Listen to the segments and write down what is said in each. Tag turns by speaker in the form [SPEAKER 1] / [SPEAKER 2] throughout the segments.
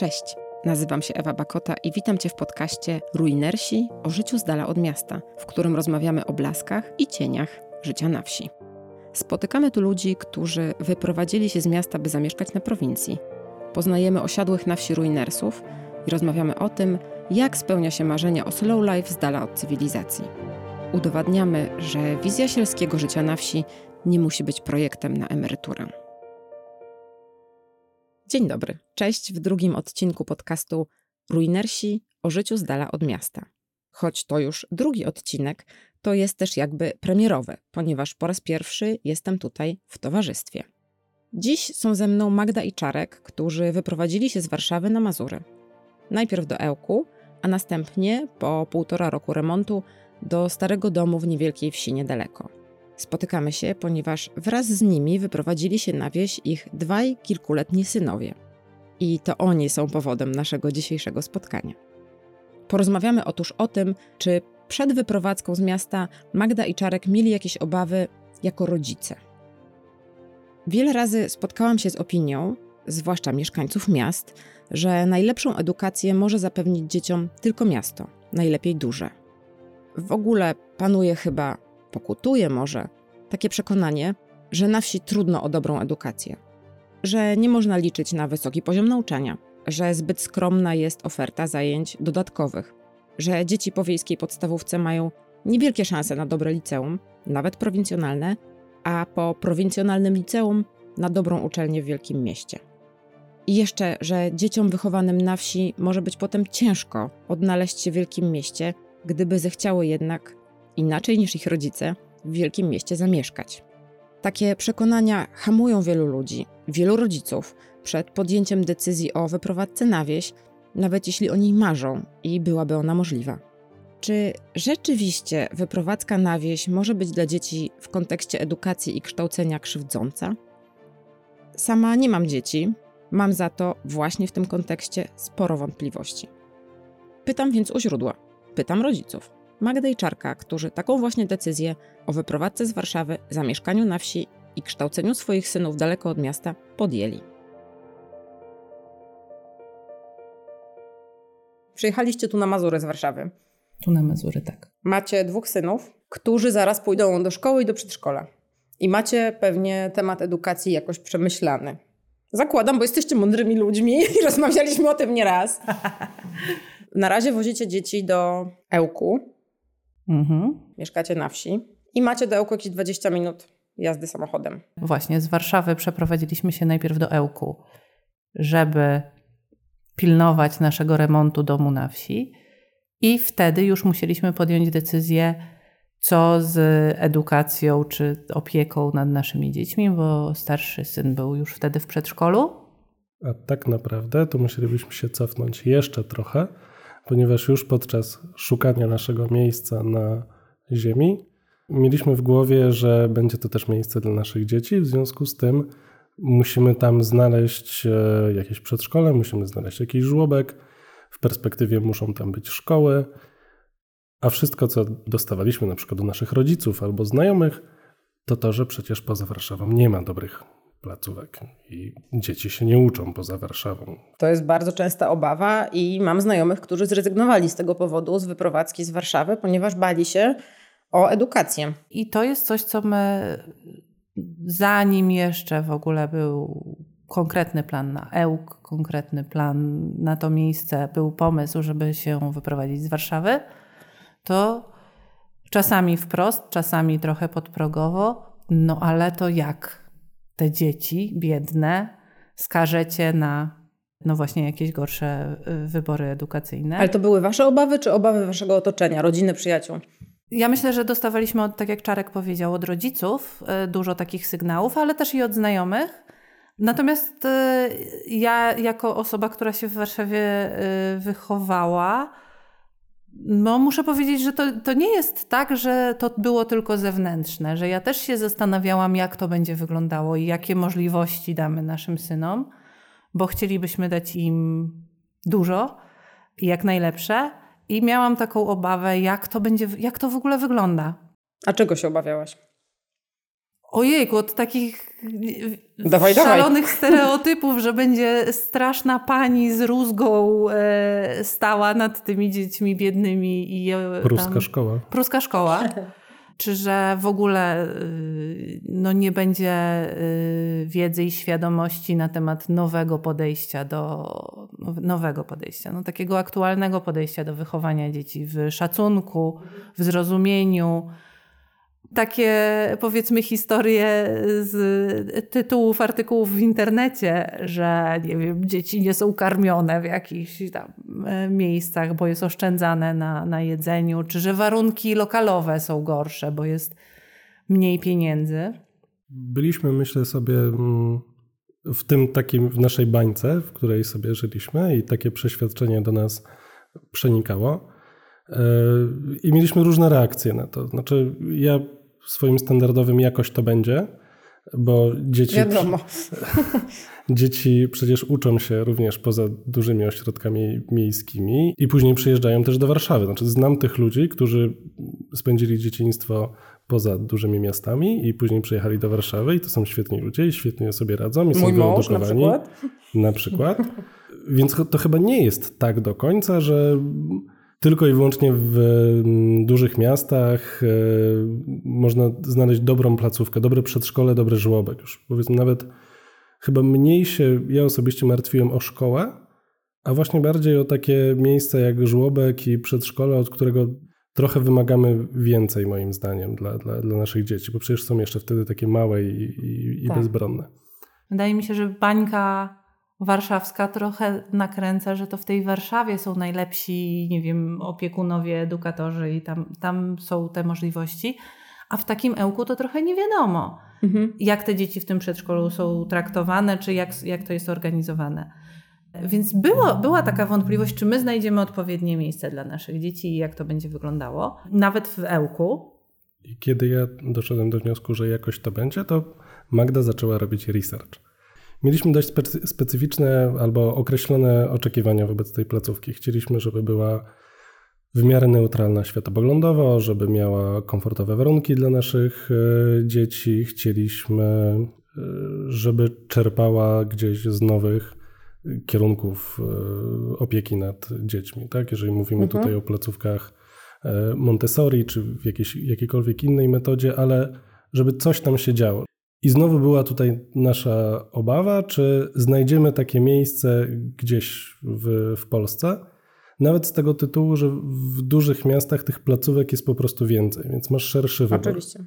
[SPEAKER 1] Cześć, nazywam się Ewa Bakota i witam Cię w podcaście Ruinersi o życiu z dala od miasta, w którym rozmawiamy o blaskach i cieniach życia na wsi. Spotykamy tu ludzi, którzy wyprowadzili się z miasta, by zamieszkać na prowincji. Poznajemy osiadłych na wsi ruinersów i rozmawiamy o tym, jak spełnia się marzenie o slow life z dala od cywilizacji. Udowadniamy, że wizja sielskiego życia na wsi nie musi być projektem na emeryturę. Dzień dobry. Cześć w drugim odcinku podcastu Ruinersi o życiu z dala od miasta. Choć to już drugi odcinek, to jest też jakby premierowy, ponieważ po raz pierwszy jestem tutaj w towarzystwie. Dziś są ze mną Magda i Czarek, którzy wyprowadzili się z Warszawy na Mazury. Najpierw do Ełku, a następnie po półtora roku remontu do starego domu w niewielkiej wsi niedaleko. Spotykamy się, ponieważ wraz z nimi wyprowadzili się na wieś ich dwaj kilkuletni synowie. I to oni są powodem naszego dzisiejszego spotkania. Porozmawiamy otóż o tym, czy przed wyprowadzką z miasta Magda i Czarek mieli jakieś obawy jako rodzice. Wiele razy spotkałam się z opinią, zwłaszcza mieszkańców miast, że najlepszą edukację może zapewnić dzieciom tylko miasto, najlepiej duże. W ogóle panuje chyba pokutuje może takie przekonanie, że na wsi trudno o dobrą edukację, że nie można liczyć na wysoki poziom nauczania, że zbyt skromna jest oferta zajęć dodatkowych, że dzieci po wiejskiej podstawówce mają niewielkie szanse na dobre liceum, nawet prowincjonalne, a po prowincjonalnym liceum na dobrą uczelnię w wielkim mieście. I jeszcze, że dzieciom wychowanym na wsi może być potem ciężko odnaleźć się w wielkim mieście, gdyby zechciały jednak inaczej niż ich rodzice, w wielkim mieście zamieszkać. Takie przekonania hamują wielu ludzi, wielu rodziców przed podjęciem decyzji o wyprowadzce na wieś, nawet jeśli o niej marzą i byłaby ona możliwa. Czy rzeczywiście wyprowadzka na wieś może być dla dzieci w kontekście edukacji i kształcenia krzywdząca? Sama nie mam dzieci, mam za to właśnie w tym kontekście sporo wątpliwości. Pytam więc u źródła, pytam rodziców. Magdę i Czarka, którzy taką właśnie decyzję o wyprowadzce z Warszawy, zamieszkaniu na wsi i kształceniu swoich synów daleko od miasta podjęli. Przyjechaliście tu na Mazury z Warszawy.
[SPEAKER 2] Tu na Mazury, tak.
[SPEAKER 1] Macie dwóch synów, którzy zaraz pójdą do szkoły i do przedszkola. I macie pewnie temat edukacji jakoś przemyślany. Zakładam, bo jesteście mądrymi ludźmi i rozmawialiśmy o tym nieraz. Na razie wozicie dzieci do Ełku, Mhm. Mieszkacie na wsi i macie do Ełku jakieś 20 minut jazdy samochodem.
[SPEAKER 2] Właśnie, z Warszawy przeprowadziliśmy się najpierw do Ełku, żeby pilnować naszego remontu domu na wsi. I wtedy już musieliśmy podjąć decyzję, co z edukacją czy opieką nad naszymi dziećmi, bo starszy syn był już wtedy w przedszkolu.
[SPEAKER 3] A tak naprawdę to musielibyśmy się cofnąć jeszcze trochę ponieważ już podczas szukania naszego miejsca na Ziemi mieliśmy w głowie, że będzie to też miejsce dla naszych dzieci, w związku z tym musimy tam znaleźć e, jakieś przedszkole, musimy znaleźć jakiś żłobek, w perspektywie muszą tam być szkoły, a wszystko, co dostawaliśmy na przykład do naszych rodziców albo znajomych, to to, że przecież poza Warszawą nie ma dobrych placówek i dzieci się nie uczą poza Warszawą.
[SPEAKER 1] To jest bardzo częsta obawa i mam znajomych, którzy zrezygnowali z tego powodu z wyprowadzki z Warszawy, ponieważ bali się o edukację.
[SPEAKER 2] I to jest coś, co my zanim jeszcze w ogóle był konkretny plan na EUK, konkretny plan na to miejsce, był pomysł, żeby się wyprowadzić z Warszawy, to czasami wprost, czasami trochę podprogowo, no ale to jak? Te dzieci biedne skażecie na no właśnie jakieś gorsze y, wybory edukacyjne.
[SPEAKER 1] Ale to były wasze obawy, czy obawy waszego otoczenia, rodziny, przyjaciół?
[SPEAKER 2] Ja myślę, że dostawaliśmy, od, tak jak Czarek powiedział, od rodziców y, dużo takich sygnałów, ale też i od znajomych. Natomiast y, ja, jako osoba, która się w Warszawie wychowała, no, muszę powiedzieć, że to, to nie jest tak, że to było tylko zewnętrzne, że ja też się zastanawiałam, jak to będzie wyglądało i jakie możliwości damy naszym synom, bo chcielibyśmy dać im dużo i jak najlepsze. I miałam taką obawę, jak to będzie, jak to w ogóle wygląda.
[SPEAKER 1] A czego się obawiałaś?
[SPEAKER 2] Ojejku, od takich
[SPEAKER 1] dawaj,
[SPEAKER 2] szalonych
[SPEAKER 1] dawaj.
[SPEAKER 2] stereotypów, że będzie straszna pani z rózgą e, stała nad tymi dziećmi biednymi. i
[SPEAKER 3] e, Pruska tam, szkoła.
[SPEAKER 2] Pruska szkoła. Czy że w ogóle y, no, nie będzie y, wiedzy i świadomości na temat nowego podejścia do nowego podejścia, no, takiego aktualnego podejścia do wychowania dzieci w szacunku, w zrozumieniu, takie powiedzmy historie z tytułów artykułów w internecie, że nie wiem, dzieci nie są karmione w jakichś tam e, miejscach, bo jest oszczędzane na, na jedzeniu, czy że warunki lokalowe są gorsze, bo jest mniej pieniędzy.
[SPEAKER 3] Byliśmy, myślę sobie, mm, w tym takim, w naszej bańce, w której sobie żyliśmy i takie przeświadczenie do nas przenikało. E, I mieliśmy różne reakcje na to. Znaczy, ja swoim standardowym jakoś to będzie, bo dzieci.
[SPEAKER 1] Wiadomo.
[SPEAKER 3] Dzieci przecież uczą się również poza dużymi ośrodkami miejskimi i później przyjeżdżają też do Warszawy. Znaczy, znam tych ludzi, którzy spędzili dzieciństwo poza dużymi miastami i później przyjechali do Warszawy i to są świetni ludzie i świetnie sobie radzą i są
[SPEAKER 1] Mój mąż na przykład.
[SPEAKER 3] Na przykład. Więc to chyba nie jest tak do końca, że tylko i wyłącznie w mm, dużych miastach e, można znaleźć dobrą placówkę, dobre przedszkole, dobry żłobek. Już powiedzmy nawet chyba mniej się ja osobiście martwiłem o szkołę, a właśnie bardziej o takie miejsca jak żłobek i przedszkole, od którego trochę wymagamy więcej moim zdaniem dla, dla, dla naszych dzieci, bo przecież są jeszcze wtedy takie małe i, i, i tak. bezbronne.
[SPEAKER 2] Wydaje mi się, że bańka warszawska trochę nakręca, że to w tej Warszawie są najlepsi, nie wiem, opiekunowie, edukatorzy i tam, tam są te możliwości, a w takim ełku to trochę nie wiadomo, mhm. jak te dzieci w tym przedszkolu są traktowane, czy jak, jak to jest organizowane. Więc było, była taka wątpliwość, czy my znajdziemy odpowiednie miejsce dla naszych dzieci i jak to będzie wyglądało, nawet w Ełku.
[SPEAKER 3] I kiedy ja doszedłem do wniosku, że jakoś to będzie, to Magda zaczęła robić research. Mieliśmy dość specyficzne albo określone oczekiwania wobec tej placówki. Chcieliśmy, żeby była w miarę neutralna światopoglądowo, żeby miała komfortowe warunki dla naszych e, dzieci. Chcieliśmy, e, żeby czerpała gdzieś z nowych kierunków e, opieki nad dziećmi. Tak? Jeżeli mówimy mhm. tutaj o placówkach Montessori czy w jakiejś, jakiejkolwiek innej metodzie, ale żeby coś tam się działo. I znowu była tutaj nasza obawa, czy znajdziemy takie miejsce gdzieś w, w Polsce. Nawet z tego tytułu, że w dużych miastach tych placówek jest po prostu więcej, więc masz szerszy wybór.
[SPEAKER 1] Oczywiście.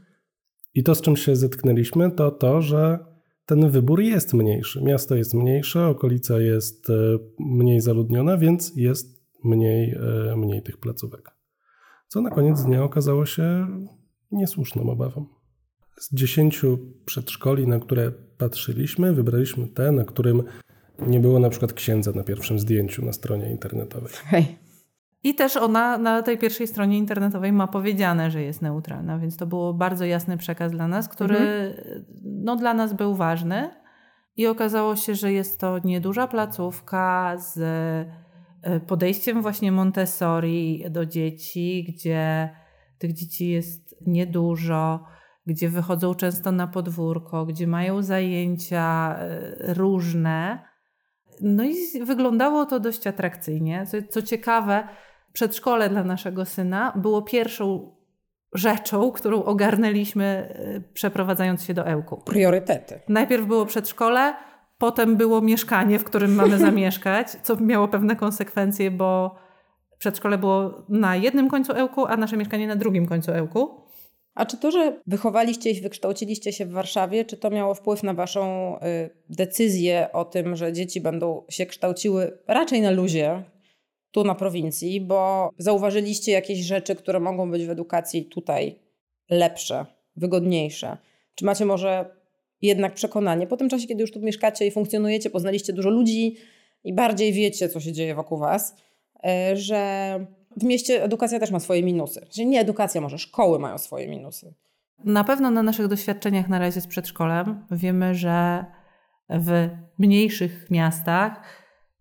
[SPEAKER 3] I to, z czym się zetknęliśmy, to to, że ten wybór jest mniejszy. Miasto jest mniejsze, okolica jest e, mniej zaludniona, więc jest mniej, e, mniej tych placówek. Co na koniec dnia okazało się niesłuszną obawą z dziesięciu przedszkoli, na które patrzyliśmy, wybraliśmy te, na którym nie było na przykład księdza na pierwszym zdjęciu na stronie internetowej.
[SPEAKER 1] Hej.
[SPEAKER 2] I też ona na tej pierwszej stronie internetowej ma powiedziane, że jest neutralna, więc to był bardzo jasny przekaz dla nas, który mhm. no, dla nas był ważny. I okazało się, że jest to nieduża placówka z e, podejściem właśnie Montessori do dzieci, gdzie tych dzieci jest niedużo gdzie wychodzą często na podwórko, gdzie mają zajęcia e, różne. No i wyglądało to dość atrakcyjnie. Co, co ciekawe, przedszkole dla naszego syna było pierwszą rzeczą, którą ogarnęliśmy e, przeprowadzając się do Ełku.
[SPEAKER 1] Priorytety.
[SPEAKER 2] Najpierw było przedszkole, potem było mieszkanie, w którym mamy zamieszkać, co miało pewne konsekwencje, bo przedszkole było na jednym końcu Ełku, a nasze mieszkanie na drugim końcu Ełku.
[SPEAKER 1] A czy to, że wychowaliście i wykształciliście się w Warszawie, czy to miało wpływ na Waszą y, decyzję o tym, że dzieci będą się kształciły raczej na luzie, tu na prowincji, bo zauważyliście jakieś rzeczy, które mogą być w edukacji tutaj lepsze, wygodniejsze? Czy macie może jednak przekonanie po tym czasie, kiedy już tu mieszkacie i funkcjonujecie, poznaliście dużo ludzi i bardziej wiecie, co się dzieje wokół Was, y, że w mieście edukacja też ma swoje minusy. Czyli nie edukacja, może szkoły mają swoje minusy.
[SPEAKER 2] Na pewno na naszych doświadczeniach na razie z przedszkolem wiemy, że w mniejszych miastach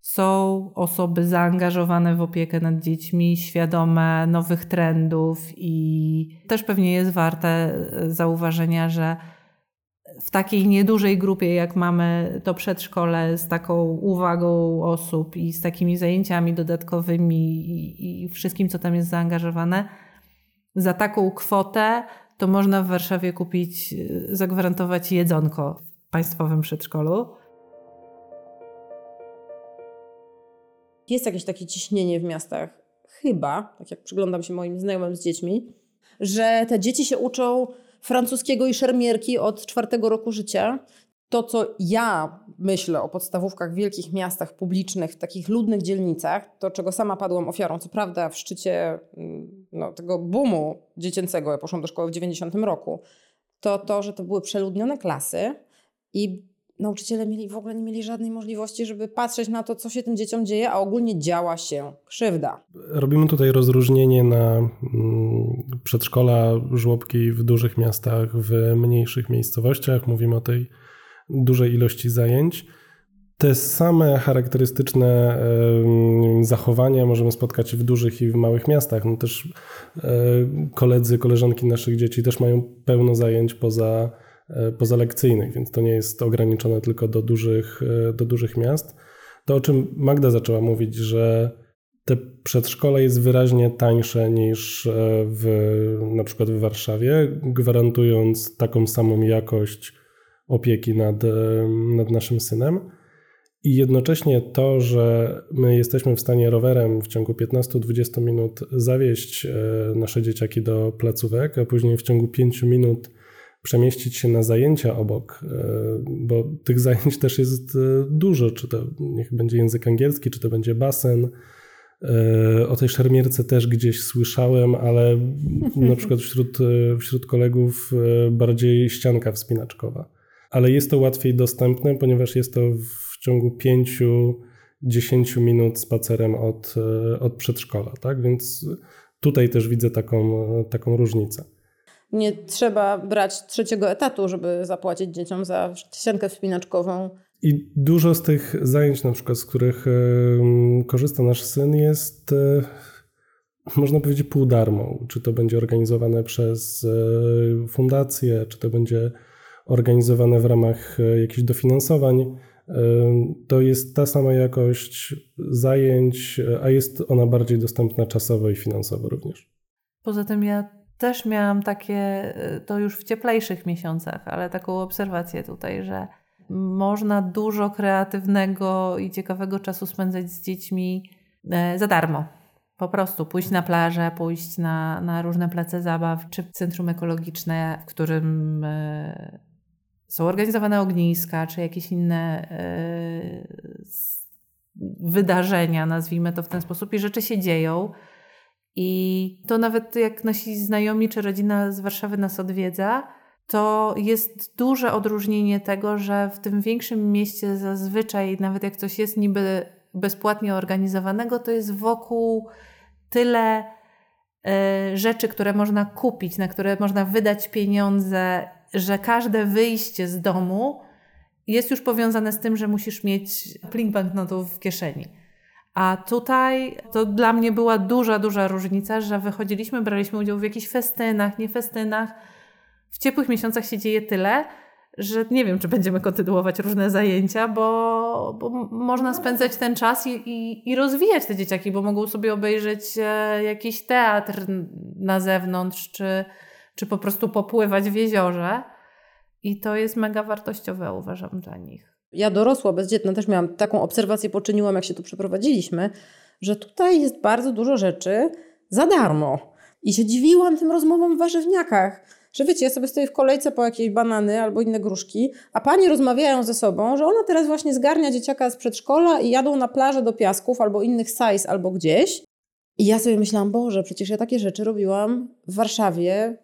[SPEAKER 2] są osoby zaangażowane w opiekę nad dziećmi, świadome nowych trendów i też pewnie jest warte zauważenia, że w takiej niedużej grupie, jak mamy to przedszkole, z taką uwagą osób i z takimi zajęciami dodatkowymi i, i wszystkim, co tam jest zaangażowane, za taką kwotę to można w Warszawie kupić, zagwarantować jedzonko w państwowym przedszkolu.
[SPEAKER 1] Jest jakieś takie ciśnienie w miastach, chyba, tak jak przyglądam się moim znajomym z dziećmi, że te dzieci się uczą francuskiego i szermierki od czwartego roku życia. To, co ja myślę o podstawówkach w wielkich miastach publicznych, w takich ludnych dzielnicach, to czego sama padłam ofiarą, co prawda w szczycie mm, no, tego boomu dziecięcego, ja poszłam do szkoły w 90 roku, to to, że to były przeludnione klasy i nauczyciele mieli, w ogóle nie mieli żadnej możliwości, żeby patrzeć na to, co się tym dzieciom dzieje, a ogólnie działa się krzywda.
[SPEAKER 3] Robimy tutaj rozróżnienie na mm, przedszkola, żłobki w dużych miastach, w mniejszych miejscowościach. Mówimy o tej dużej ilości zajęć. Te same charakterystyczne zachowania możemy spotkać w dużych i w małych miastach. No też e, koledzy, koleżanki naszych dzieci też mają pełno zajęć poza pozalekcyjnych, więc to nie jest ograniczone tylko do dużych, e, do dużych miast. To, o czym Magda zaczęła mówić, że te przedszkole jest wyraźnie tańsze niż e, w, na przykład w Warszawie, gwarantując taką samą jakość opieki nad, nad naszym synem. I jednocześnie to, że my jesteśmy w stanie rowerem w ciągu 15-20 minut zawieźć nasze dzieciaki do placówek, a później w ciągu 5 minut przemieścić się na zajęcia obok, e, bo tych zajęć też jest e, dużo, czy to niech będzie język angielski, czy to będzie basen. E, o tej szermierce też gdzieś słyszałem, ale na przykład wśród, wśród kolegów bardziej ścianka wspinaczkowa. Ale jest to łatwiej dostępne, ponieważ jest to w ciągu 5-10 minut spacerem od, od przedszkola, tak? Więc tutaj też widzę taką, taką różnicę
[SPEAKER 1] nie trzeba brać trzeciego etatu, żeby zapłacić dzieciom za ściankę wspinaczkową.
[SPEAKER 3] I dużo z tych zajęć, na przykład, z których korzysta nasz syn, jest e, można powiedzieć pół darmo. Czy to będzie organizowane przez e, fundację, czy to będzie organizowane w ramach e, jakichś dofinansowań. To jest ta sama jakość zajęć, a jest ona bardziej dostępna czasowo i finansowo również.
[SPEAKER 2] Poza tym ja też miałam takie, y, to już w cieplejszych miesiącach, ale taką obserwację tutaj, że można dużo kreatywnego i ciekawego czasu spędzać z dziećmi e, za darmo. Po prostu pójść na plażę, pójść na, na różne place zabaw, czy centrum ekologiczne, w którym e, są organizowane ogniska, czy jakieś inne e, wydarzenia, nazwijmy to w ten sposób, i rzeczy się dzieją i to nawet jak nasi znajomi czy rodzina z Warszawy nas odwiedza, to jest duże odróżnienie tego, że w tym większym mieście zazwyczaj, nawet jak coś jest niby bezpłatnie organizowanego, to jest wokół tyle y, rzeczy, które można kupić, na które można wydać pieniądze, że każde wyjście z domu jest już powiązane z tym, że musisz mieć plink banknotów w kieszeni. A tutaj to dla mnie była duża, duża różnica, że wychodziliśmy, braliśmy udział w jakichś festynach, nie festynach. W ciepłych miesiącach się dzieje tyle, że nie wiem, czy będziemy kontynuować różne zajęcia, bo, bo można spędzać ten czas i, i, i, rozwijać te dzieciaki, bo mogą sobie obejrzeć e, jakiś teatr na zewnątrz, czy, czy po prostu popływać w jeziorze. I to jest mega wartościowe, uważam, dla nich
[SPEAKER 1] ja dorosła, bezdzietna, też miałam taką obserwację, poczyniłam, jak się tu przeprowadziliśmy, że tutaj jest bardzo dużo rzeczy za darmo. I się dziwiłam tym rozmowom w warzywniakach. Że wiecie, ja sobie stoję w kolejce po jakieś banany albo inne gruszki, a panie rozmawiają ze sobą, że ona teraz właśnie zgarnia dzieciaka z przedszkola i jadą na plażę do piasków albo innych sajs albo gdzieś. I ja sobie myślałam, Boże, przecież ja takie rzeczy robiłam w Warszawie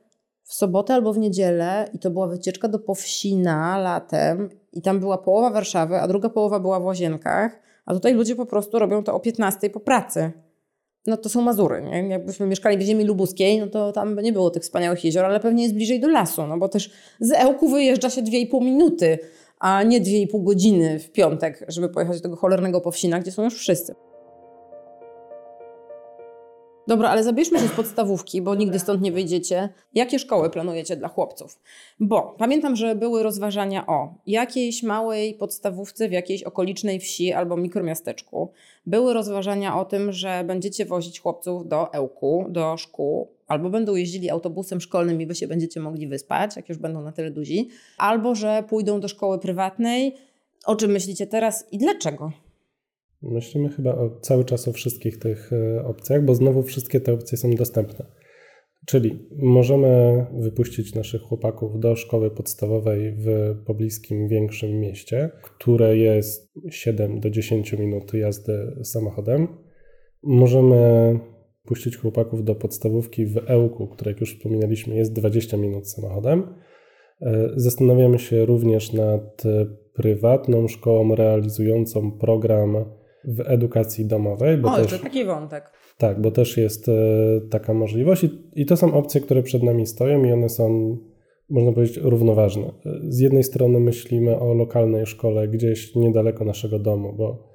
[SPEAKER 1] w sobotę albo w niedzielę i to była wycieczka do Powsina latem i tam była połowa Warszawy, a druga połowa była w Łazienkach, a tutaj ludzie po prostu robią to o 15 po pracy. No to są Mazury, nie? Jakbyśmy mieszkali w ziemi lubuskiej, no to tam by nie było tych wspaniałych jezior, ale pewnie jest bliżej do lasu, no bo też z Ełku wyjeżdża się 2,5 minuty, a nie 2,5 godziny w piątek, żeby pojechać do tego cholernego Powsina, gdzie są już wszyscy. Dobra, ale zabierzmy się z podstawówki, bo nigdy stąd nie wyjdziecie. Jakie szkoły planujecie dla chłopców? Bo pamiętam, że były rozważania o jakiejś małej podstawówce w jakiejś okolicznej wsi albo mikromiasteczku. Były rozważania o tym, że będziecie wozić chłopców do Ełku, do szkół, albo będą jeździli autobusem szkolnym i wy się będziecie mogli wyspać, jak już będą na tyle duzi, albo że pójdą do szkoły prywatnej. O czym myślicie teraz i dlaczego?
[SPEAKER 3] Myślimy chyba o, cały czas o wszystkich tych e, opcjach, bo znowu wszystkie te opcje są dostępne. Czyli możemy wypuścić naszych chłopaków do szkoły podstawowej w pobliskim większym mieście, które jest 7 do 10 minut jazdy samochodem. Możemy puścić chłopaków do podstawówki w Ełku, które jak już wspominaliśmy jest 20 minut samochodem. E, zastanawiamy się również nad prywatną szkołą realizującą program w edukacji domowej.
[SPEAKER 1] Bo o, też, to taki wątek.
[SPEAKER 3] Tak, bo też jest e, taka możliwość i, i to są opcje, które przed nami stoją i one są, można powiedzieć, równoważne. Z jednej strony myślimy o lokalnej szkole gdzieś niedaleko naszego domu, bo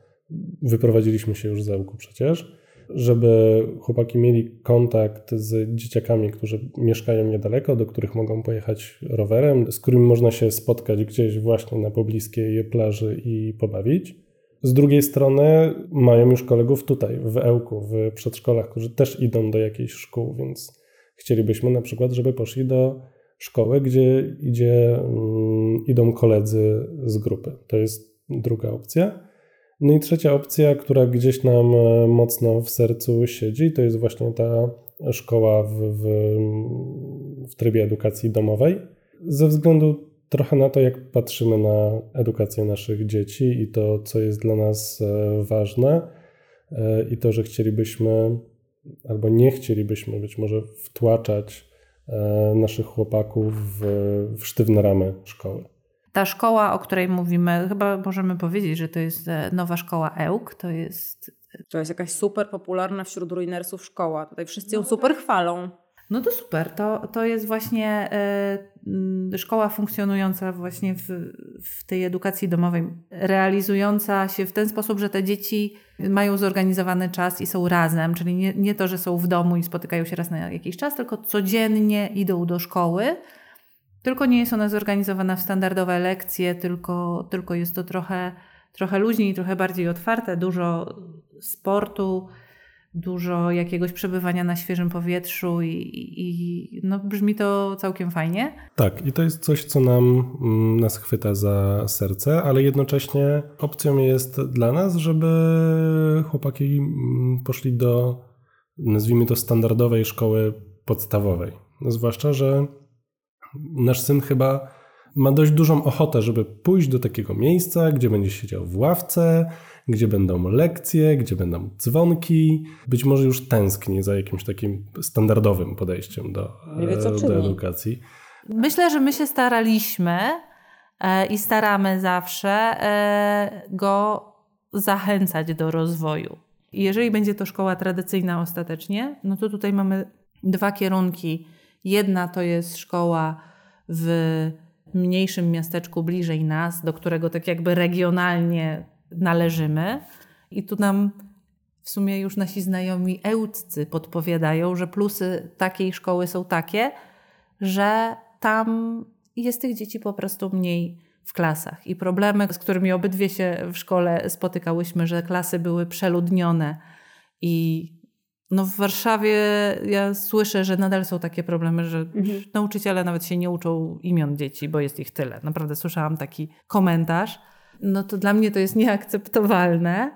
[SPEAKER 3] wyprowadziliśmy się już z Ełku przecież, żeby chłopaki mieli kontakt z dzieciakami, którzy mieszkają niedaleko, do których mogą pojechać rowerem, z którymi można się spotkać gdzieś właśnie na pobliskiej plaży i pobawić. Z drugiej strony mają już kolegów tutaj, w Ełku, w przedszkolach, którzy też idą do jakiejś szkół, więc chcielibyśmy na przykład, żeby poszli do szkoły, gdzie idzie, um, idą koledzy z grupy. To jest druga opcja. No i trzecia opcja, która gdzieś nam e, mocno w sercu siedzi, to jest właśnie ta szkoła w, w, w trybie edukacji domowej. Ze względu trochę na to, jak patrzymy na edukację naszych dzieci i to, co jest dla nas e, ważne, e, i to, że chcielibyśmy albo nie chcielibyśmy być może wtłaczać e, naszych chłopaków w, w sztywne ramy szkoły.
[SPEAKER 2] Ta szkoła, o której mówimy, chyba możemy powiedzieć, że to jest nowa szkoła EUK, to jest...
[SPEAKER 1] To jest jakaś super popularna wśród ruinersów szkoła. Tutaj wszyscy ją no super chwalą.
[SPEAKER 2] No to super. To, to jest właśnie y, szkoła funkcjonująca właśnie w, w tej edukacji domowej, realizująca się w ten sposób, że te dzieci mają zorganizowany czas i są razem, czyli nie, nie to, że są w domu i spotykają się raz na jakiś czas, tylko codziennie idą do szkoły. Tylko nie jest ona zorganizowana w standardowe lekcje, tylko, tylko jest to trochę, trochę luźniej, trochę bardziej otwarte, dużo sportu, dużo jakiegoś przebywania na świeżym powietrzu i, i, no, brzmi to całkiem fajnie.
[SPEAKER 3] Tak, i to jest coś, co nam mm, nas chwyta za serce, ale jednocześnie opcją jest dla nas, żeby chłopaki mm, poszli do, nazwijmy to, standardowej szkoły podstawowej. No, zwłaszcza, że nasz syn chyba ma dość dużą ochotę, żeby pójść do takiego miejsca, gdzie będzie siedział w ławce, gdzie będą lekcje, gdzie będą dzwonki. Być może już tęskni za jakimś takim standardowym podejściem do, wie, do edukacji.
[SPEAKER 2] Myślę, że my się staraliśmy e, i staramy zawsze e, go zachęcać do rozwoju. Jeżeli będzie to szkoła tradycyjna ostatecznie, no to tutaj mamy dwa kierunki. Jedna to jest szkoła w mniejszym miasteczku bliżej nas, do którego tak jakby regionalnie należymy. I tu nam w sumie już nasi znajomi ełccy podpowiadają, że plusy takiej szkoły są takie, że tam jest tych dzieci po prostu mniej w klasach. I problemy, z którymi obydwie się w szkole spotykałyśmy, że klasy były przeludnione i no w Warszawie ja słyszę, że nadal są takie problemy, że mhm. nauczyciele nawet się nie uczą imion dzieci, bo jest ich tyle. Naprawdę słyszałam taki komentarz no to dla mnie to jest nieakceptowalne.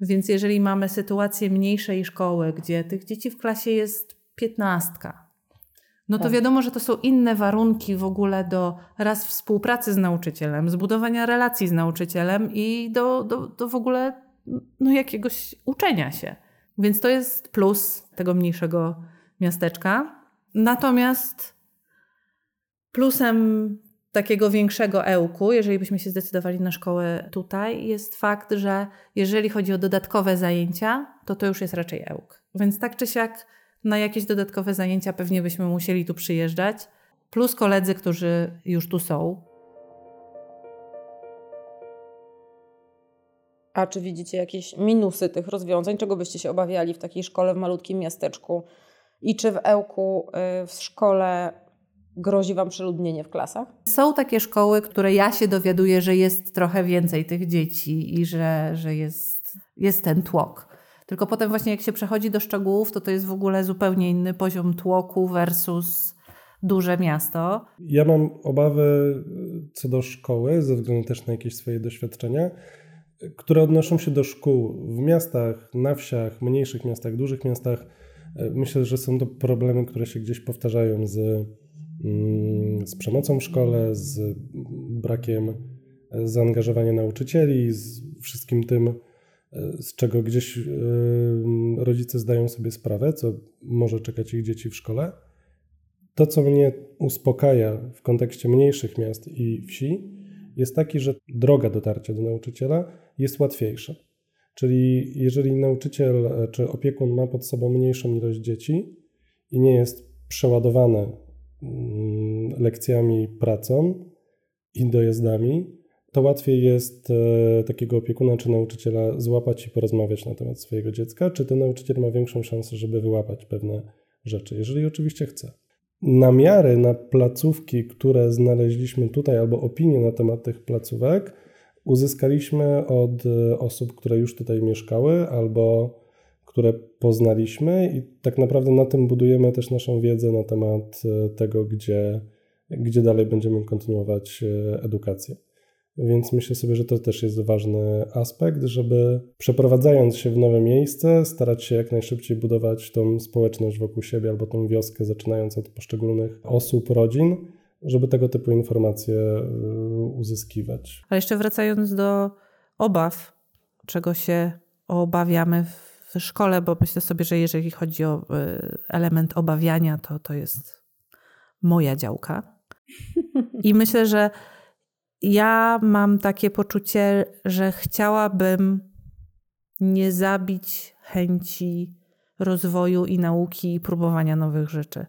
[SPEAKER 2] Więc jeżeli mamy sytuację mniejszej szkoły, gdzie tych dzieci w klasie jest piętnastka, no to tak. wiadomo, że to są inne warunki w ogóle do raz współpracy z nauczycielem, zbudowania relacji z nauczycielem i do, do, do w ogóle no, jakiegoś uczenia się. Więc to jest plus tego mniejszego miasteczka. Natomiast plusem takiego większego ełku, jeżeli byśmy się zdecydowali na szkołę tutaj, jest fakt, że jeżeli chodzi o dodatkowe zajęcia, to to już jest raczej ełk. Więc tak czy siak na jakieś dodatkowe zajęcia pewnie byśmy musieli tu przyjeżdżać, plus koledzy, którzy już tu są.
[SPEAKER 1] A czy widzicie jakieś minusy tych rozwiązań? Czego byście się obawiali w takiej szkole w malutkim miasteczku? I czy w Ełku y, w szkole grozi Wam przeludnienie w klasach?
[SPEAKER 2] Są takie szkoły, które ja się dowiaduję, że jest trochę więcej tych dzieci i że, że jest, jest ten tłok. Tylko potem właśnie jak się przechodzi do szczegółów, to to jest w ogóle zupełnie inny poziom tłoku versus duże miasto.
[SPEAKER 3] Ja mam obawy co do szkoły, ze względu też na jakieś swoje doświadczenia, które odnoszą się do szkół w miastach, na wsiach, mniejszych miastach, dużych miastach. Myślę, że są to problemy, które się gdzieś powtarzają z, z przemocą w szkole, z brakiem zaangażowania nauczycieli, z wszystkim tym, z czego gdzieś rodzice zdają sobie sprawę, co może czekać ich dzieci w szkole. To, co mnie uspokaja w kontekście mniejszych miast i wsi, jest taki, że droga dotarcia do nauczyciela jest łatwiejsza. Czyli jeżeli nauczyciel e, czy opiekun ma pod sobą mniejszą ilość dzieci i nie jest przeładowany mm, lekcjami, pracą i dojazdami, to łatwiej jest e, takiego opiekuna czy nauczyciela złapać i porozmawiać na temat swojego dziecka, czy ten nauczyciel ma większą szansę, żeby wyłapać pewne rzeczy, jeżeli oczywiście chce. Namiary na placówki, które znaleźliśmy tutaj, albo opinie na temat tych placówek, uzyskaliśmy od e, osób, które już tutaj mieszkały, albo które poznaliśmy, i tak naprawdę na tym budujemy też naszą wiedzę na temat e, tego, gdzie, gdzie dalej będziemy kontynuować edukację. Więc myślę sobie, że to też jest ważny aspekt, żeby przeprowadzając się w nowe miejsce, starać się jak najszybciej budować tą społeczność wokół siebie albo tą wioskę, zaczynając od poszczególnych osób, rodzin, żeby tego typu informacje y, uzyskiwać.
[SPEAKER 2] Ale jeszcze wracając do obaw, czego się obawiamy w szkole, bo myślę sobie, że jeżeli chodzi o y, element obawiania, to to jest moja działka. I myślę, że ja mam takie poczucie, że chciałabym nie zabić chęci rozwoju i nauki i próbowania nowych rzeczy e,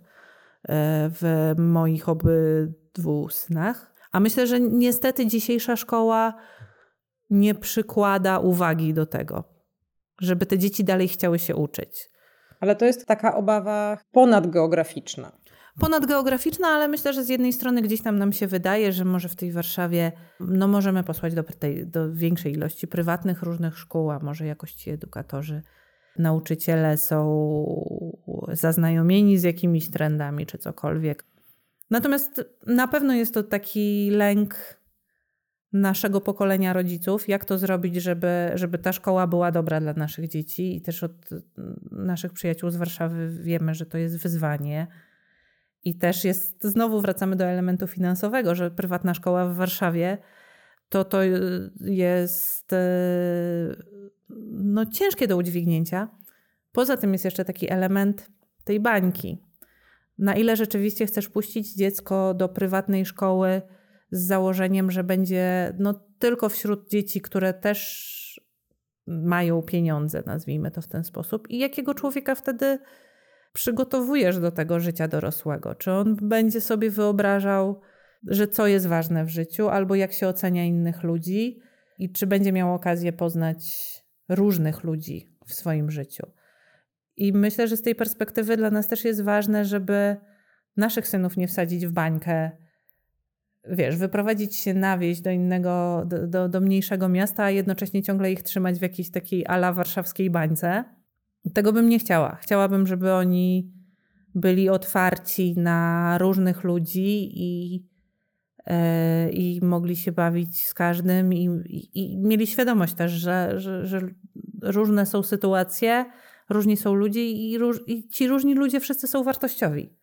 [SPEAKER 2] w moich obydwu snach. A myślę, że niestety dzisiejsza szkoła nie przykłada uwagi do tego, żeby te dzieci dalej chciały się uczyć.
[SPEAKER 1] Ale to jest taka obawa ponadgeograficzna
[SPEAKER 2] ponadgeograficzna, ale myślę, że z jednej strony gdzieś tam nam się wydaje, że może w tej Warszawie no możemy posłać do, tej, do większej ilości prywatnych różnych szkół, a może jakoś ci edukatorzy, nauczyciele są zaznajomieni z jakimiś trendami czy cokolwiek. Natomiast na pewno jest to taki lęk naszego pokolenia rodziców, jak to zrobić, żeby, żeby ta szkoła była dobra dla naszych dzieci. I też od naszych przyjaciół z Warszawy wiemy, że to jest wyzwanie i też jest, znowu wracamy do elementu finansowego, że prywatna szkoła w Warszawie to to jest e, no, ciężkie do udźwignięcia. Poza tym jest jeszcze taki element tej bańki. Na ile rzeczywiście chcesz puścić dziecko do prywatnej szkoły z założeniem, że będzie no, tylko wśród dzieci, które też mają pieniądze, nazwijmy to w ten sposób, i jakiego człowieka wtedy przygotowujesz do tego życia dorosłego? Czy on będzie sobie wyobrażał, że co jest ważne w życiu, albo jak się ocenia innych ludzi, i czy będzie miał okazję poznać różnych ludzi w swoim życiu? I myślę, że z tej perspektywy dla nas też jest ważne, żeby naszych synów nie wsadzić w bańkę, wiesz, wyprowadzić się na wieś do innego, do, do, do mniejszego miasta, a jednocześnie ciągle ich trzymać w jakiejś takiej ala warszawskiej bańce tego bym nie chciała. Chciałabym, żeby oni byli otwarci na różnych ludzi i, yy, i mogli się bawić z każdym, i, i, i mieli świadomość też, że, że, że, różne są sytuacje, różni są ludzie i, róż, i ci różni ludzie wszyscy są wartościowi.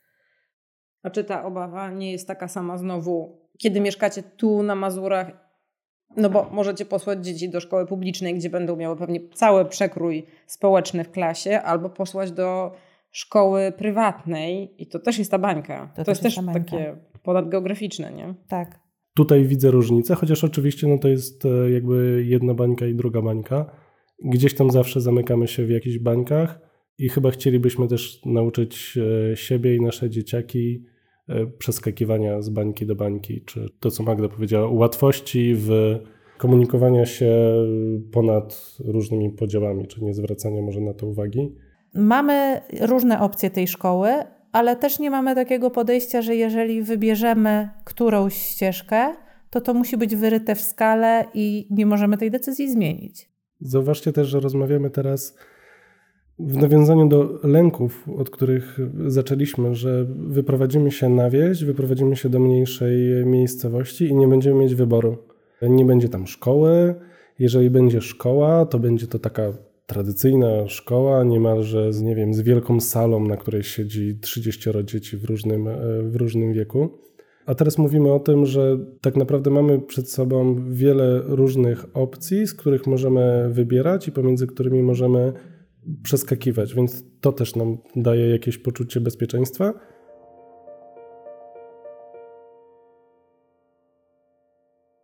[SPEAKER 1] A czy ta obawa nie jest taka sama znowu, kiedy mieszkacie tu na Mazurach no bo możecie posłać dzieci do szkoły publicznej, gdzie będą miały pewnie cały przekrój społeczny w klasie, albo posłać do szkoły prywatnej i to też jest ta bańka. To, to jest też takie ponadgeograficzne, nie?
[SPEAKER 2] Tak.
[SPEAKER 3] Tutaj widzę różnicę, chociaż oczywiście no to jest e, jakby jedna bańka i druga bańka. Gdzieś tam zawsze zamykamy się w jakichś bańkach i chyba chcielibyśmy też nauczyć e, siebie i nasze dzieciaki przeskakiwania z bańki do bańki, czy to, co Magda powiedziała, łatwości w komunikowania się ponad różnymi podziałami, czy nie zwracania może na to uwagi?
[SPEAKER 2] Mamy różne opcje tej szkoły, ale też nie mamy takiego podejścia, że jeżeli wybierzemy którąś ścieżkę, to to musi być wyryte w skale i nie możemy tej decyzji zmienić.
[SPEAKER 3] Zauważcie też, że rozmawiamy teraz w nawiązaniu do lęków, od których zaczęliśmy, że wyprowadzimy się na wieś, wyprowadzimy się do mniejszej miejscowości i nie będziemy mieć wyboru. Nie będzie tam szkoły. Jeżeli będzie szkoła, to będzie to taka tradycyjna szkoła, niemalże z, nie wiem, z wielką salą, na której siedzi 30 dzieci w różnym, w różnym wieku. A teraz mówimy o tym, że tak naprawdę mamy przed sobą wiele różnych opcji, z których możemy wybierać i pomiędzy którymi możemy przeskakiwać, więc to też nam daje jakieś poczucie bezpieczeństwa.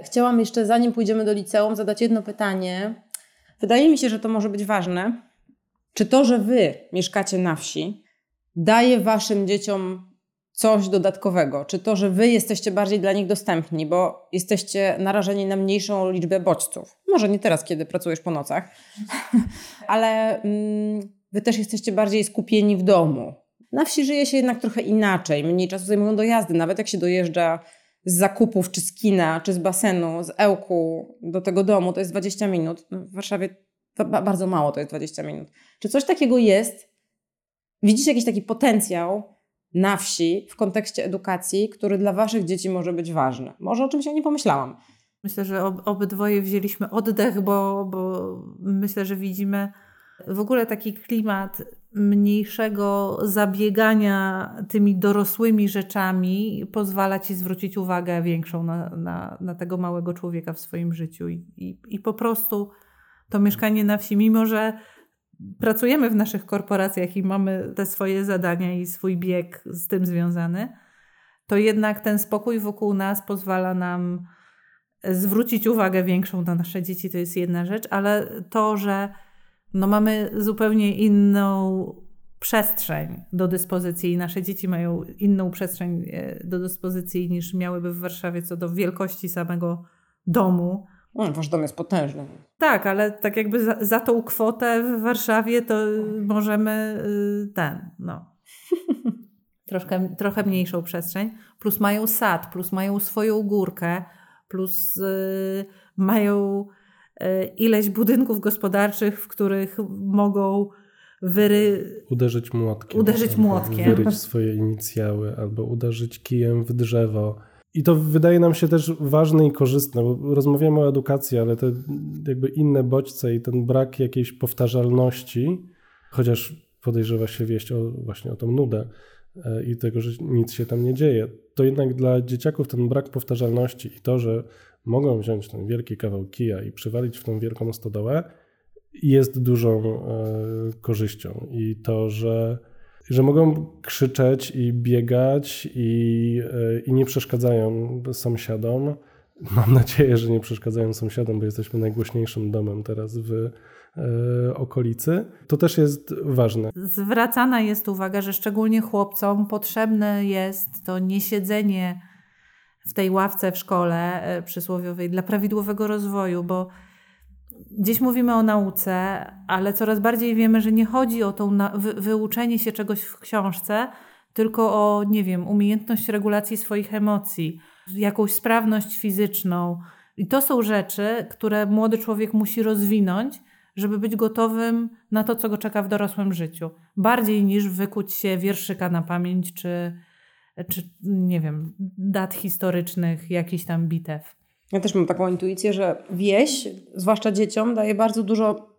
[SPEAKER 1] Chciałam jeszcze, zanim pójdziemy do liceum, zadać jedno pytanie. Wydaje mi się, że to może być ważne. Czy to, że wy mieszkacie na wsi, daje waszym dzieciom coś dodatkowego? Czy to, że wy jesteście bardziej dla nich dostępni, bo jesteście narażeni na mniejszą liczbę bodźców? Może nie teraz, kiedy pracujesz po nocach, ale mm, wy też jesteście bardziej skupieni w domu. Na wsi żyje się jednak trochę inaczej, mniej czasu zajmują dojazdy, nawet jak się dojeżdża z zakupów, czy z kina, czy z basenu, z Ełku do tego domu, to jest 20 minut. No, w Warszawie bardzo mało to jest 20 minut. Czy coś takiego jest? Widzicie jakiś taki potencjał na wsi w kontekście edukacji, który dla waszych dzieci może być ważny? Może o czymś ja nie pomyślałam.
[SPEAKER 2] Myślę, że ob obydwoje wzięliśmy oddech, bo, bo myślę, że widzimy w ogóle taki klimat mniejszego zabiegania tymi dorosłymi rzeczami pozwala ci zwrócić uwagę większą na, na, na tego małego człowieka w swoim życiu. I, i, I po prostu to mieszkanie na wsi, mimo że pracujemy w naszych korporacjach i mamy te swoje zadania i swój bieg z tym związany, to jednak ten spokój wokół nas pozwala nam zwrócić uwagę większą na nasze dzieci, to jest jedna rzecz, ale to, że no mamy zupełnie inną przestrzeń do dyspozycji i nasze dzieci mają inną przestrzeń e, do dyspozycji niż miałyby w Warszawie co do wielkości samego domu.
[SPEAKER 1] No, wasz dom jest potężny.
[SPEAKER 2] Tak, ale tak jakby za, za tą kwotę w Warszawie to możemy y, ten, no. Troszkę, trochę mniejszą przestrzeń. Plus mają sad, plus mają swoją górkę, plus y, mają ileś budynków gospodarczych, w których mogą wyry...
[SPEAKER 3] uderzyć młotkiem.
[SPEAKER 2] Uderzyć młotkiem.
[SPEAKER 3] Wyryć swoje inicjały albo uderzyć kijem w drzewo. I to wydaje nam się też ważne i korzystne, bo rozmawiamy o edukacji, ale te jakby inne bodźce i ten brak jakiejś powtarzalności, chociaż podejrzewa się wieść o, właśnie o tą nudę e, i tego, że nic się tam nie dzieje, to jednak dla dzieciaków ten brak powtarzalności i to, że mogą wziąć ten wielki kawał kija i przywalić w tą wielką stodołę, jest dużą e, korzyścią. I to, że, że mogą krzyczeć i biegać i, e, i nie przeszkadzają sąsiadom. Mam nadzieję, że nie przeszkadzają sąsiadom, bo jesteśmy najgłośniejszym domem teraz w e, okolicy. To też jest ważne.
[SPEAKER 2] Zwracana jest uwaga, że szczególnie chłopcom potrzebne jest to niesiedzenie w tej ławce w szkole e, przysłowiowej dla prawidłowego rozwoju, bo gdzieś mówimy o nauce, ale coraz bardziej wiemy, że nie chodzi o to wy wyuczenie się czegoś w książce, tylko o, nie wiem, umiejętność regulacji swoich emocji, jakąś sprawność fizyczną. I to są rzeczy, które młody człowiek musi rozwinąć, żeby być gotowym na to, co go czeka w dorosłym życiu. Bardziej niż wykuć się wierszyka na pamięć czy czy nie wiem, dat historycznych, jakichś tam bitew.
[SPEAKER 1] Ja też mam taką intuicję, że wieś, zwłaszcza dzieciom, daje bardzo dużo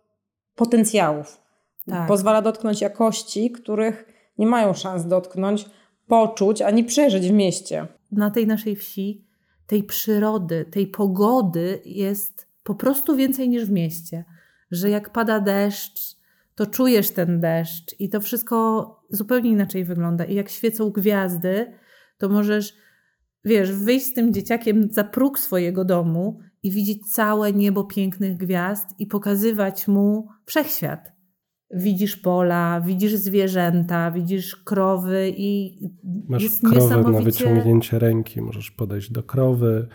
[SPEAKER 1] potencjałów. Tak. Pozwala dotknąć jakości, których nie mają szans dotknąć, poczuć ani przeżyć w mieście.
[SPEAKER 2] Na tej naszej wsi tej przyrody, tej pogody jest po prostu więcej niż w mieście. Że jak pada deszcz, to czujesz ten deszcz i to wszystko zupełnie inaczej wygląda. I jak świecą gwiazdy, to możesz, wiesz, wyjść z tym dzieciakiem za próg swojego domu i widzieć całe niebo pięknych gwiazd i pokazywać mu wszechświat. Widzisz pola, widzisz zwierzęta, widzisz krowy i
[SPEAKER 3] Masz
[SPEAKER 2] jest
[SPEAKER 3] krowę
[SPEAKER 2] niesamowicie...
[SPEAKER 3] na wyciągnięcie ręki, możesz podejść do krowy,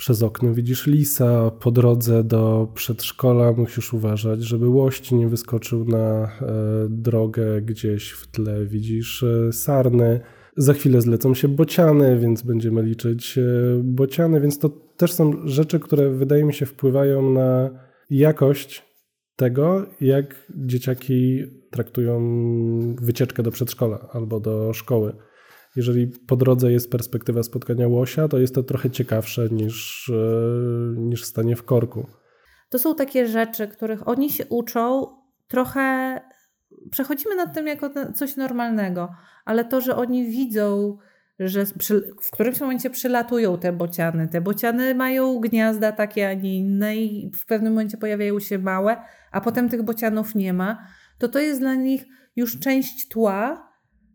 [SPEAKER 3] przez okno widzisz lisa, po drodze do przedszkola musisz uważać, żeby łość nie wyskoczył na e, drogę gdzieś w tle, widzisz e, sarny. Za chwilę zlecą się bociany, więc będziemy liczyć e, bociany, więc to też są rzeczy, które wydaje mi się wpływają na jakość tego, jak dzieciaki traktują wycieczkę do przedszkola albo do szkoły jeżeli po drodze jest perspektywa spotkania łosia, to jest to trochę ciekawsze niż, e, niż stanie w korku.
[SPEAKER 2] To są takie rzeczy, których oni się uczą trochę. Przechodzimy nad tym jako coś normalnego, ale to, że oni widzą, że przy, w którymś momencie przylatują te bociany. Te bociany mają gniazda takie, a nie inne, i w pewnym momencie pojawiają się małe, a potem tych bocianów nie ma. To to jest dla nich już część tła,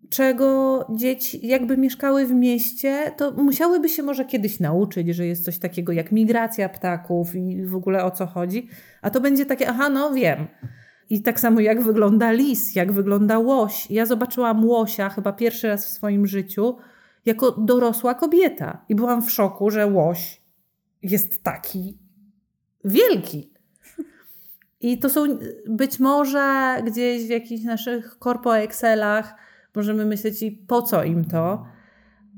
[SPEAKER 2] czego dzieci jakby mieszkały w mieście, to musiałyby się może kiedyś nauczyć, że jest coś takiego jak migracja ptaków i w ogóle o co chodzi. A to będzie takie, aha, no wiem. I tak samo jak wygląda lis, jak wygląda łoś. Ja zobaczyłam łosia chyba pierwszy raz w swoim życiu jako dorosła kobieta. I byłam w szoku, że łoś jest taki wielki. I to są być może gdzieś w jakichś naszych korpo Excelach możemy myśleć i po co im to,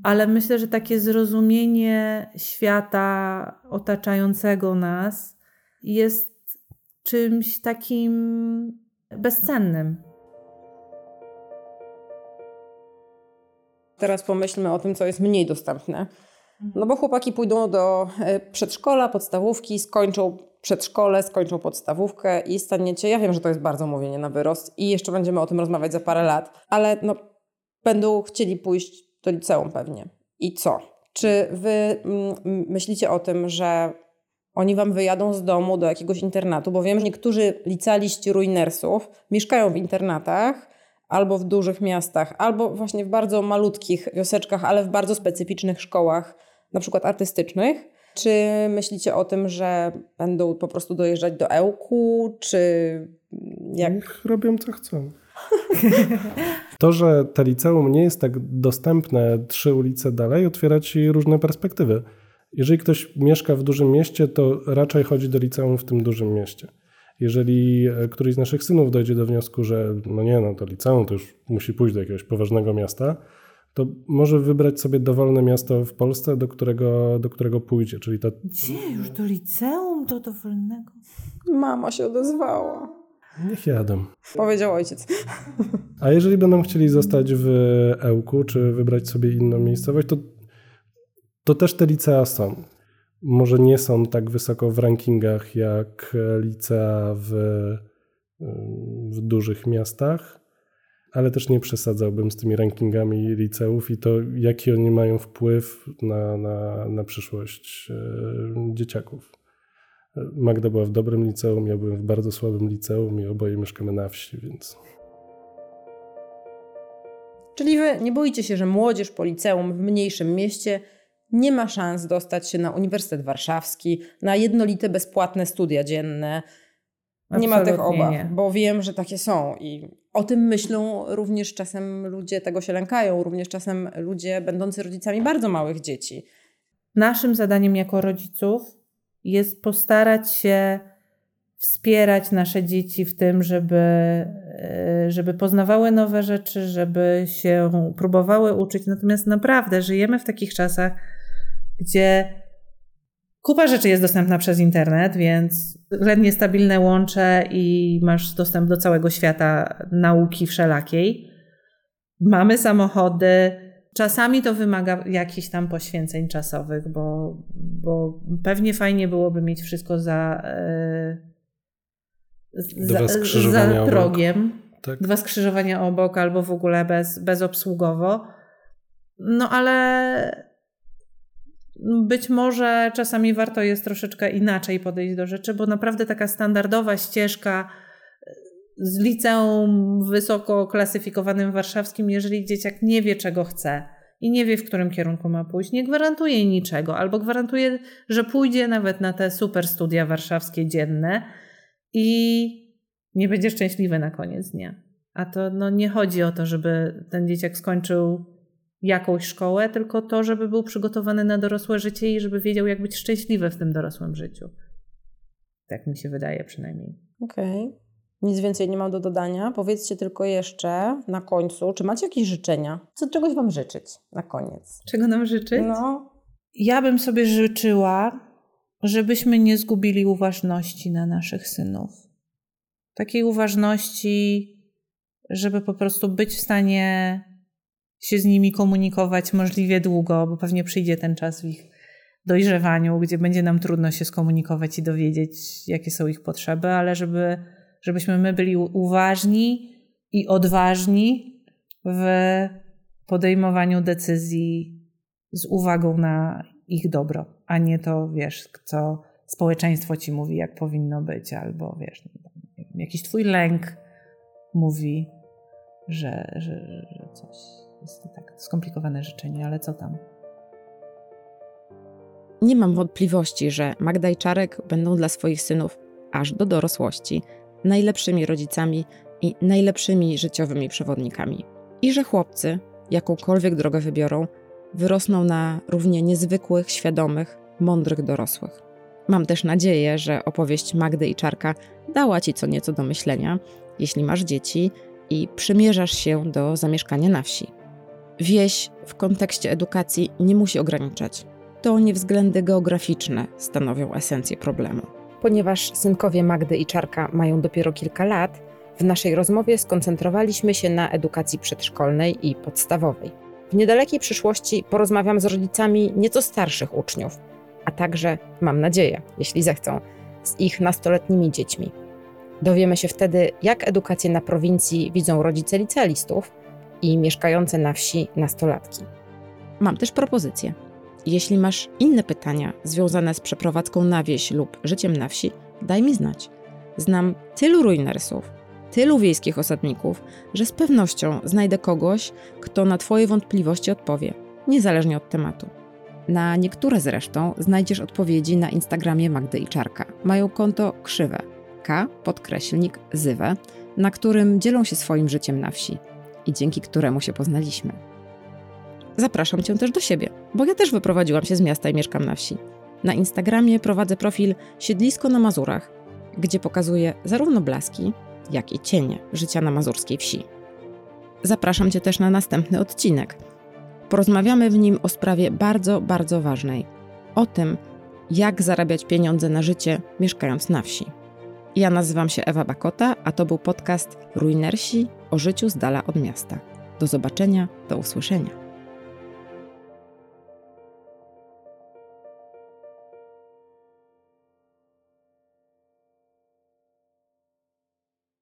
[SPEAKER 2] ale myślę, że takie zrozumienie świata otaczającego nas jest czymś takim bezcennym.
[SPEAKER 1] Teraz pomyślmy o tym, co jest mniej dostępne. No bo chłopaki pójdą do e, przedszkola, podstawówki, skończą przedszkole, skończą podstawówkę i staniecie, ja wiem, że to jest bardzo mówienie na wyrost i jeszcze będziemy o tym rozmawiać za parę lat, ale no, będą chcieli pójść do liceum pewnie. I co? Czy wy mm, myślicie o tym, że oni wam wyjadą z domu do jakiegoś internatu? Bo wiem, że niektórzy licealiści ruinersów mieszkają w internatach albo w dużych miastach, albo właśnie w bardzo malutkich wioseczkach, ale w bardzo specyficznych szkołach, na przykład artystycznych. Czy myślicie o tym, że będą po prostu dojeżdżać do Ełku, czy jak?
[SPEAKER 3] Niech robią co chcą. To, że te liceum nie jest tak dostępne trzy ulice dalej, otwiera ci różne perspektywy. Jeżeli ktoś mieszka w dużym mieście, to raczej chodzi do liceum w tym dużym mieście. Jeżeli e, któryś z naszych synów dojdzie do wniosku, że no nie, no to liceum to już musi pójść do jakiegoś poważnego miasta, to może wybrać sobie dowolne miasto w Polsce, do którego, do którego pójdzie. Czyli to...
[SPEAKER 2] Gdzie? Już do liceum do dowolnego?
[SPEAKER 1] Mama się odezwała.
[SPEAKER 3] Niech jadą.
[SPEAKER 1] Powiedział ojciec.
[SPEAKER 3] A jeżeli będą chcieli zostać w Ełku, czy wybrać sobie inną miejscowość, to, to też te licea są. Może nie są tak wysoko w rankingach jak licea w, w dużych miastach, ale też nie przesadzałbym z tymi rankingami liceów i to, jaki oni mają wpływ na, na, na przyszłość e, dzieciaków. Magda była w dobrym liceum, ja byłem w bardzo słabym liceum i oboje mieszkamy na wsi, więc.
[SPEAKER 1] Czyli wy nie boicie się, że młodzież po liceum w mniejszym mieście nie ma szans dostać się na Uniwersytet Warszawski, na jednolite bezpłatne studia dzienne. Nie ma tych obaw, nie. bo wiem, że takie są i o tym myślą również czasem ludzie, tego się lękają, również czasem ludzie będący rodzicami bardzo małych dzieci.
[SPEAKER 2] Naszym zadaniem jako rodziców jest postarać się wspierać nasze dzieci w tym, żeby, e, żeby poznawały nowe rzeczy, żeby się próbowały uczyć. Natomiast naprawdę żyjemy w takich czasach, gdzie kupa rzeczy jest dostępna przez internet, więc względnie stabilne łącze i masz dostęp do całego świata nauki wszelakiej. Mamy samochody, Czasami to wymaga jakichś tam poświęceń czasowych, bo, bo pewnie fajnie byłoby mieć wszystko za,
[SPEAKER 3] za, za
[SPEAKER 2] progiem. Tak. Dwa skrzyżowania obok albo w ogóle bez, bezobsługowo. No ale być może czasami warto jest troszeczkę inaczej podejść do rzeczy, bo naprawdę taka standardowa ścieżka z liceum wysoko klasyfikowanym warszawskim, jeżeli dzieciak nie wie, czego chce i nie wie, w którym kierunku ma pójść, nie gwarantuje niczego, albo gwarantuje, że pójdzie nawet na te super studia warszawskie dzienne i nie będzie szczęśliwy na koniec dnia. A to no, nie chodzi o to, żeby ten dzieciak skończył jakąś szkołę, tylko to, żeby był przygotowany na dorosłe życie i żeby wiedział, jak być szczęśliwy w tym dorosłym życiu. Tak mi się wydaje przynajmniej.
[SPEAKER 1] Okej. Okay. Nic więcej nie mam do dodania. Powiedzcie tylko jeszcze na końcu, czy macie jakieś życzenia? Co czegoś Wam życzyć na koniec?
[SPEAKER 2] Czego nam życzyć?
[SPEAKER 1] No.
[SPEAKER 2] Ja bym sobie życzyła, żebyśmy nie zgubili uważności na naszych synów. Takiej uważności, żeby po prostu być w stanie się z nimi komunikować możliwie długo, bo pewnie przyjdzie ten czas w ich dojrzewaniu, gdzie będzie nam trudno się skomunikować i dowiedzieć, jakie są ich potrzeby, ale żeby, żebyśmy my byli uważni i odważni w podejmowaniu decyzji z uwagą na ich dobro, a nie to, wiesz, co społeczeństwo ci mówi, jak powinno być, albo wiesz, jakiś twój lęk mówi, że, że, że coś jest tak skomplikowane życzenie, ale co tam?
[SPEAKER 1] Nie mam wątpliwości, że Magda i Czarek będą dla swoich synów aż do dorosłości najlepszymi rodzicami i najlepszymi życiowymi przewodnikami. I że chłopcy, jakąkolwiek drogę wybiorą, wyrosną na równie niezwykłych, świadomych, mądrych dorosłych. Mam też nadzieję, że opowieść Magdy i Czarka dała ci co nieco do myślenia, jeśli masz dzieci i przymierzasz się do zamieszkania na wsi. Wieś w kontekście edukacji nie musi ograniczać. To nie względy geograficzne stanowią esencję problemu. Ponieważ synkowie Magdy i Czarka mają dopiero kilka lat, w naszej rozmowie skoncentrowaliśmy się na edukacji przedszkolnej i podstawowej. W niedalekiej przyszłości porozmawiam z rodzicami nieco starszych uczniów, a także, mam nadzieję, jeśli zechcą, z ich nastoletnimi dziećmi. Dowiemy się wtedy, jak edukację na prowincji widzą rodzice licealistów i mieszkające na wsi nastolatki. Mam też propozycję. Jeśli masz inne pytania związane z przeprowadzką na wieś lub życiem na wsi, daj mi znać. Znam tylu ruinersów, tylu wiejskich osadników, że z pewnością znajdę kogoś, kto na Twoje wątpliwości odpowie, niezależnie od tematu. Na niektóre zresztą znajdziesz odpowiedzi na Instagramie Magdy i Czarka. Mają konto krzywe k podkreślnik zywę, na którym dzielą się swoim życiem na wsi i dzięki któremu się poznaliśmy. Zapraszam Cię też do siebie, bo ja też wyprowadziłam się z miasta i mieszkam na wsi. Na Instagramie prowadzę profil Siedlisko na Mazurach, gdzie pokazuję zarówno blaski, jak i cienie życia na mazurskiej wsi. Zapraszam Cię też na następny odcinek. Porozmawiamy w nim o sprawie bardzo, bardzo ważnej o tym, jak zarabiać pieniądze na życie mieszkając na wsi. Ja nazywam się Ewa Bakota, a to był podcast Ruinersi o życiu z dala od miasta. Do zobaczenia, do usłyszenia.